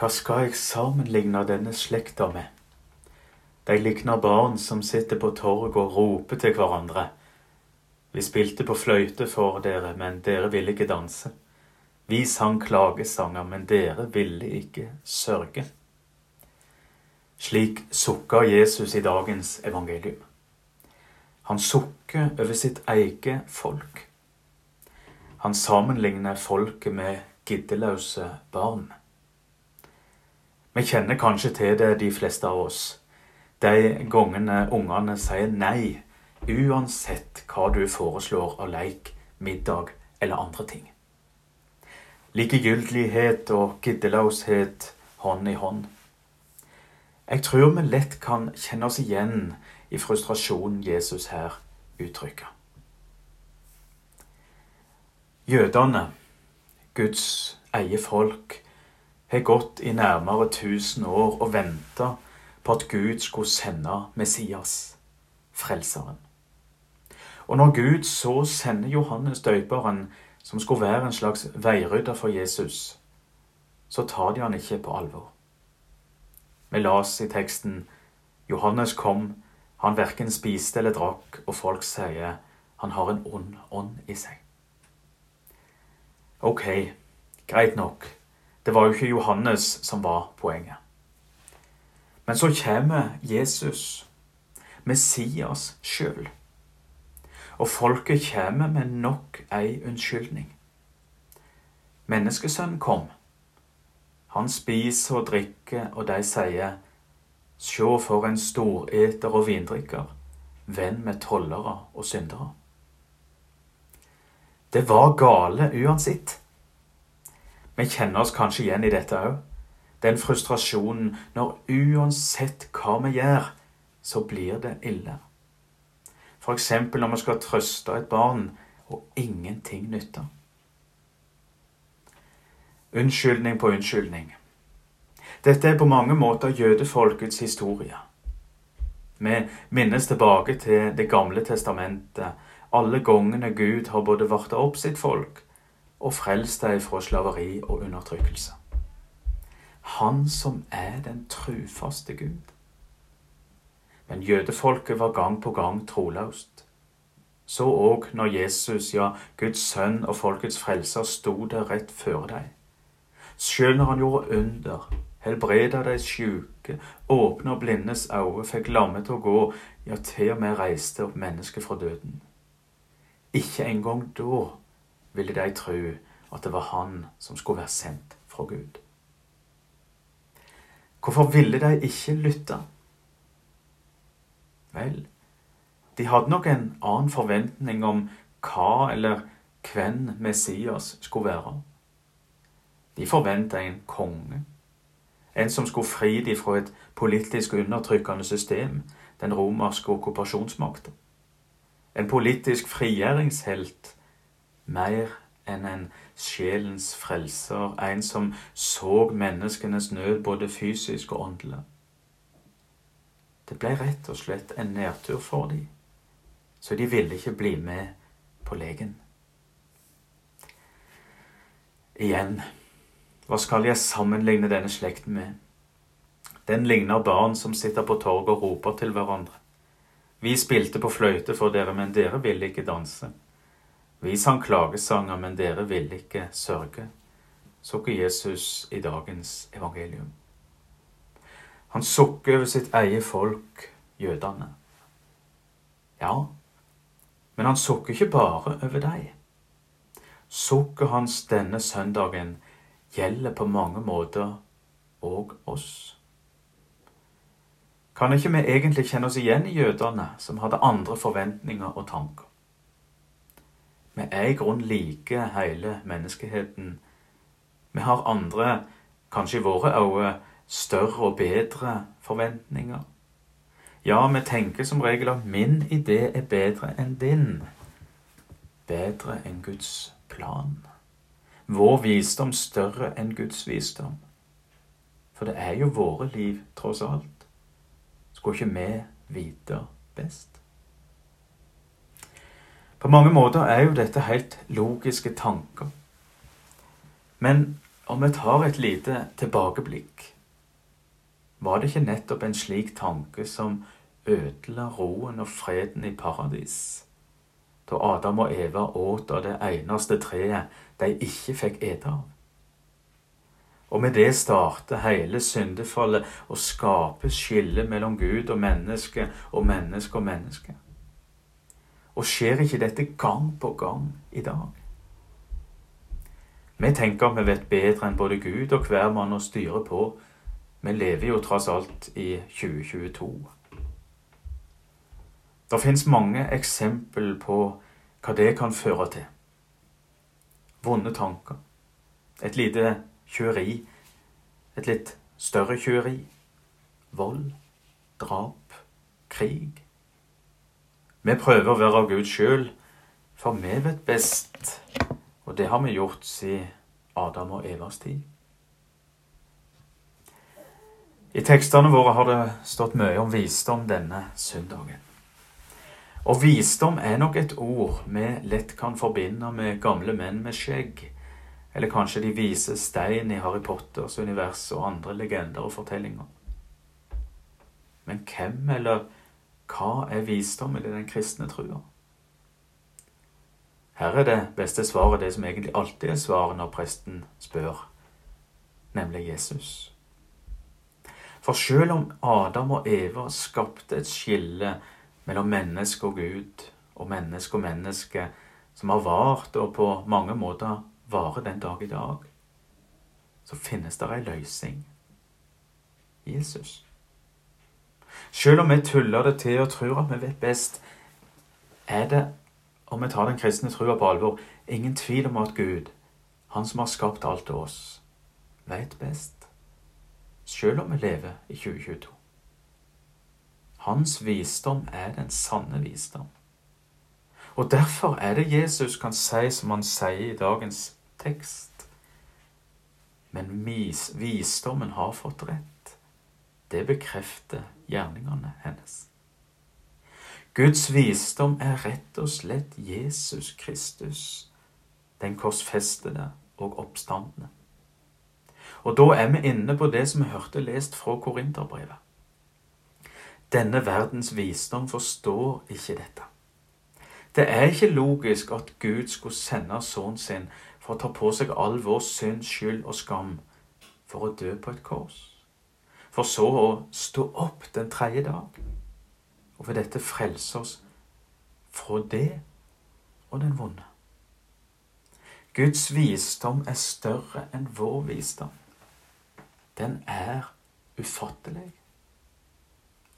Hva skal jeg sammenligne denne slekta med? De likner barn som sitter på torget og roper til hverandre. Vi spilte på fløyte for dere, men dere ville ikke danse. Vi sang klagesanger, men dere ville ikke sørge. Slik sukker Jesus i dagens evangelium. Han sukker over sitt eget folk. Han sammenligner folket med giddeløse barn. Vi kjenner kanskje til det, de fleste av oss. De gangene ungene sier nei, uansett hva du foreslår av leik, middag eller andre ting. Likegyldighet og giddelaushet hånd i hånd. Jeg tror vi lett kan kjenne oss igjen i frustrasjonen Jesus her uttrykker. Jødene, Guds eie folk, har gått i nærmere 1000 år og venta på at Gud skulle sende Messias, Frelseren. Og når Gud så sender Johannes døperen, som skulle være en slags veirydder for Jesus, så tar de han ikke på alvor. Vi las i teksten Johannes kom, han verken spiste eller drakk, og folk sier han har en ond ånd i seg. Ok, greit nok. Det var jo ikke Johannes som var poenget. Men så kommer Jesus, Messias sjøl. Og folket kommer med nok ei unnskyldning. Menneskesønnen kom. Han spiser og drikker, og de sier, Sjå for en storeter og vindrikker, venn med tollere og syndere. Det var gale uansett. Vi kjenner oss kanskje igjen i dette òg. Den frustrasjonen når uansett hva vi gjør, så blir det ille. F.eks. når vi skal trøste et barn, og ingenting nytter. Unnskyldning på unnskyldning. Dette er på mange måter jødefolkets historie. Vi minnes tilbake til Det gamle testamentet, alle gangene Gud har både varta opp sitt folk og frelst deg fra slaveri og undertrykkelse. Han som er den trufaste Gud. Men jødefolket var gang på gang troløst. Så òg når Jesus, ja, Guds sønn og folkets frelser, sto der rett før deg. Sjøl når han gjorde under, helbreda de sjuke, åpna blindes øyne, fikk lamme til å gå, ja, til og med reiste opp mennesket fra døden. Ikke engang da ville de tro at det var han som skulle være sendt fra Gud. Hvorfor ville de ikke lytte? Vel, de hadde nok en annen forventning om hva eller hvem Messias skulle være. De forventa en konge, en som skulle fri dem fra et politisk undertrykkende system, den romerske okkupasjonsmakta. En politisk frigjøringshelt mer enn en sjelens frelser, en som så menneskenes nød både fysisk og åndelig. Det ble rett og slett en nedtur for dem, så de ville ikke bli med på legen. Igjen, hva skal jeg sammenligne denne slekten med? Den ligner barn som sitter på torget og roper til hverandre. Vi spilte på fløyte for dere, men dere ville ikke danse. Vi sang klagesanger, men dere vil ikke sørge, sukker Jesus i dagens evangelium. Han sukker over sitt eget folk, jødene. Ja, men han sukker ikke bare over deg. Sukket hans denne søndagen gjelder på mange måter òg oss. Kan ikke vi egentlig kjenne oss igjen i jødene, som hadde andre forventninger og tanker? Vi er i grunnen like hele menneskeheten. Vi har andre, kanskje i våre øyne, større og bedre forventninger. Ja, vi tenker som regel at min idé er bedre enn din. Bedre enn Guds plan. Vår visdom større enn Guds visdom. For det er jo våre liv, tross alt. Skulle ikke vi vite best? På mange måter er jo dette helt logiske tanker. Men Om vi tar et lite tilbakeblikk, var det ikke nettopp en slik tanke som ødela roen og freden i paradis, da Adam og Eva åt av det eneste treet de ikke fikk ete av? Og med det starter hele syndefallet og skaper skillet mellom Gud og menneske og menneske og menneske. Og skjer ikke dette gang på gang i dag? Vi tenker at vi vet bedre enn både Gud og hver mann å styre på. Vi lever jo tross alt i 2022. Det finnes mange eksempel på hva det kan føre til. Vonde tanker. Et lite kjøri. Et litt større kjøri. Vold. Drap. Krig. Vi prøver å være av Gud sjøl, for vi vet best, og det har vi gjort siden Adam og Evas tid. I tekstene våre har det stått mye om visdom denne søndagen. Og visdom er nok et ord vi lett kan forbinde med gamle menn med skjegg, eller kanskje de vise stein i Harry Potters univers og andre legender og fortellinger. Men hvem eller hva er visdommen i den kristne trua? Her er det beste svaret det som egentlig alltid er svaret når presten spør, nemlig Jesus. For selv om Adam og Eva skapte et skille mellom menneske og Gud og menneske og menneske som har vart og på mange måter varer den dag i dag, så finnes det ei løsning. Jesus. Selv om vi tuller det til og tror at vi vet best, er det, om vi tar den kristne trua på alvor, ingen tvil om at Gud, Han som har skapt alt til oss, vet best. Selv om vi lever i 2022. Hans visdom er den sanne visdom. Og derfor er det Jesus kan si som han sier i dagens tekst. Men visdommen har fått rett. Det bekrefter gjerningene hennes. Guds visdom er rett og slett Jesus Kristus, den korsfestede og oppstandende. Og da er vi inne på det som vi hørte lest fra Korinterbrevet. Denne verdens visdom forstår ikke dette. Det er ikke logisk at Gud skulle sende sønnen sin for å ta på seg all vår synd, skyld og skam for å dø på et kors, for så å stå opp den tredje dag, og ved dette frelse oss fra det og den vonde. Guds visdom er større enn vår visdom. Den er ufattelig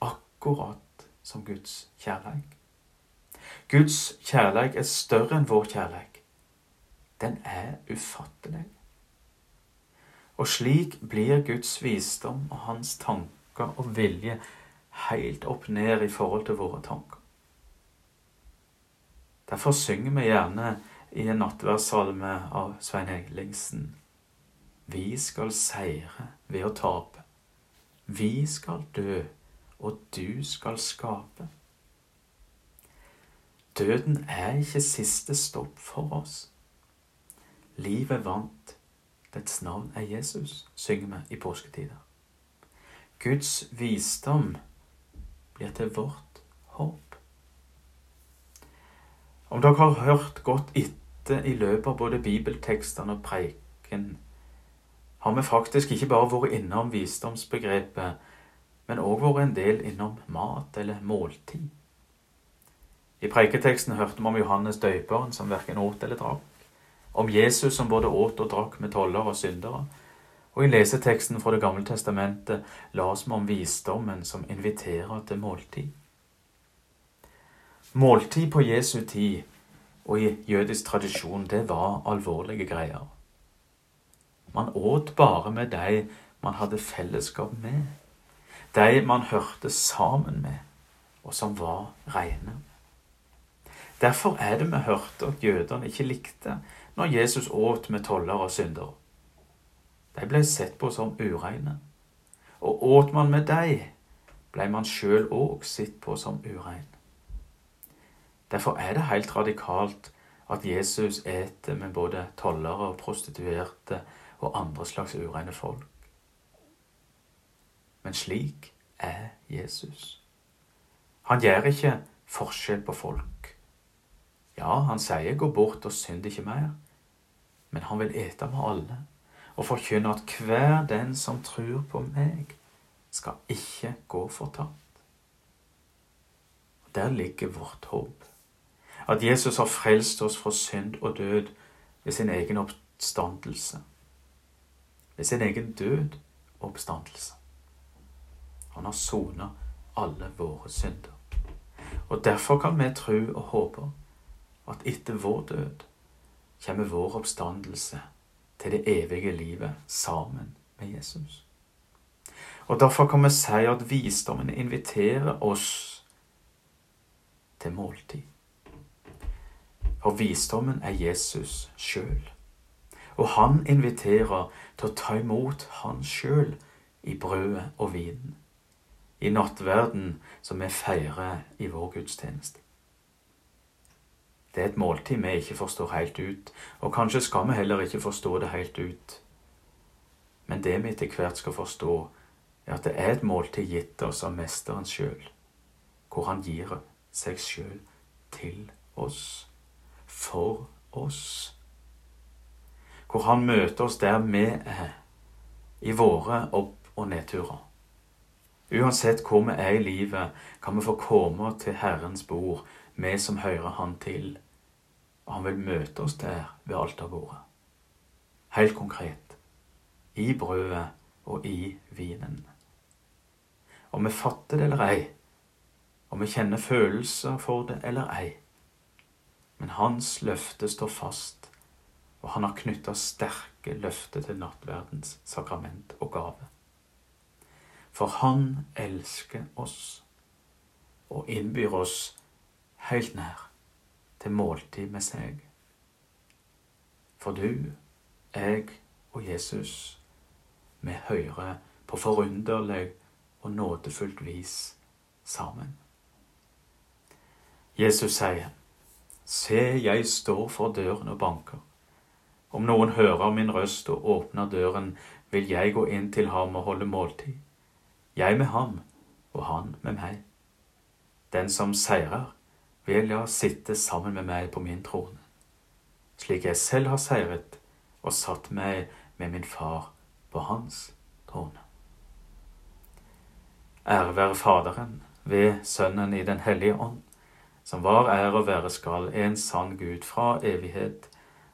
akkurat som Guds kjærleik. Guds kjærleik er større enn vår kjærleik. Den er ufattelig. Og slik blir Guds visdom og hans tanker og vilje helt opp ned i forhold til våre tanker. Derfor synger vi gjerne i en nattverdssalme av Svein Eglingsen Vi skal seire ved å tape. Vi skal dø og du skal skape. Døden er ikke siste stopp for oss. Livet vant. Dets navn er Jesus, synger vi i påsketider. Guds visdom blir til vårt håp. Om dere har hørt godt etter i løpet av både bibeltekstene og preiken, har vi faktisk ikke bare vært innom visdomsbegrepet men òg vært en del innom mat eller måltid. I preiketeksten hørte vi om Johannes døyperen som verken åt eller drakk, om Jesus som både åt og drakk med toller og syndere, og i leseteksten fra Det gamle testamentet la oss vi om visdommen som inviterer til måltid. Måltid på Jesu tid og i jødisk tradisjon, det var alvorlige greier. Man åt bare med de man hadde fellesskap med de man hørte sammen med, og som var reine. Derfor er det vi hørte at jødene ikke likte når Jesus åt med toller og syndere. De ble sett på som ureine. Og åt man med dem, ble man sjøl òg sett på som urein. Derfor er det helt radikalt at Jesus eter med både tollere og prostituerte og andre slags ureine folk. Men slik er Jesus. Han gjør ikke forskjell på folk. Ja, han sier 'gå bort og synd ikke mer', men han vil ete med alle og forkynne at hver den som tror på meg, skal ikke gå fortapt. Der ligger vårt håp. At Jesus har frelst oss fra synd og død ved sin egen oppstandelse. Ved sin egen død og oppstandelse. Han har sona alle våre synder. Og derfor kan vi tro og håpe at etter vår død kommer vår oppstandelse til det evige livet sammen med Jesus. Og derfor kan vi si at visdommen inviterer oss til måltid. For visdommen er Jesus sjøl. Og han inviterer til å ta imot han sjøl i brødet og vinen. I nattverden som vi feirer i vår gudstjeneste. Det er et måltid vi ikke forstår helt ut, og kanskje skal vi heller ikke forstå det helt ut. Men det vi etter hvert skal forstå, er at det er et måltid gitt oss av Mesteren sjøl, hvor han gir seg sjøl til oss, for oss. Hvor han møter oss der vi er, i våre opp- og nedturer. Uansett hvor vi er i livet, kan vi få komme til Herrens bord vi som hører Han til. Og han vil møte oss der ved alterbordet. Helt konkret. I brødet og i vinen. Om vi fatter det eller ei, om vi kjenner følelser for det eller ei. Men hans løfte står fast, og han har knytta sterke løfter til nattverdens sakrament og gave. For han elsker oss og innbyr oss helt nær til måltid med seg. For du, jeg og Jesus, vi hører på forunderlig og nådefullt vis sammen. Jesus sier, Se, jeg står for døren og banker. Om noen hører min røst og åpner døren, vil jeg gå inn til ham og holde måltid. Jeg med ham, og han med meg. Den som seirer, vil la sitte sammen med meg på min trone, slik jeg selv har seiret og satt meg med min far på hans trone. Ære være Faderen ved Sønnen i Den hellige ånd, som var ære og være skal, en sann Gud fra evighet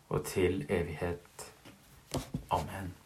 og til evighet. Amen.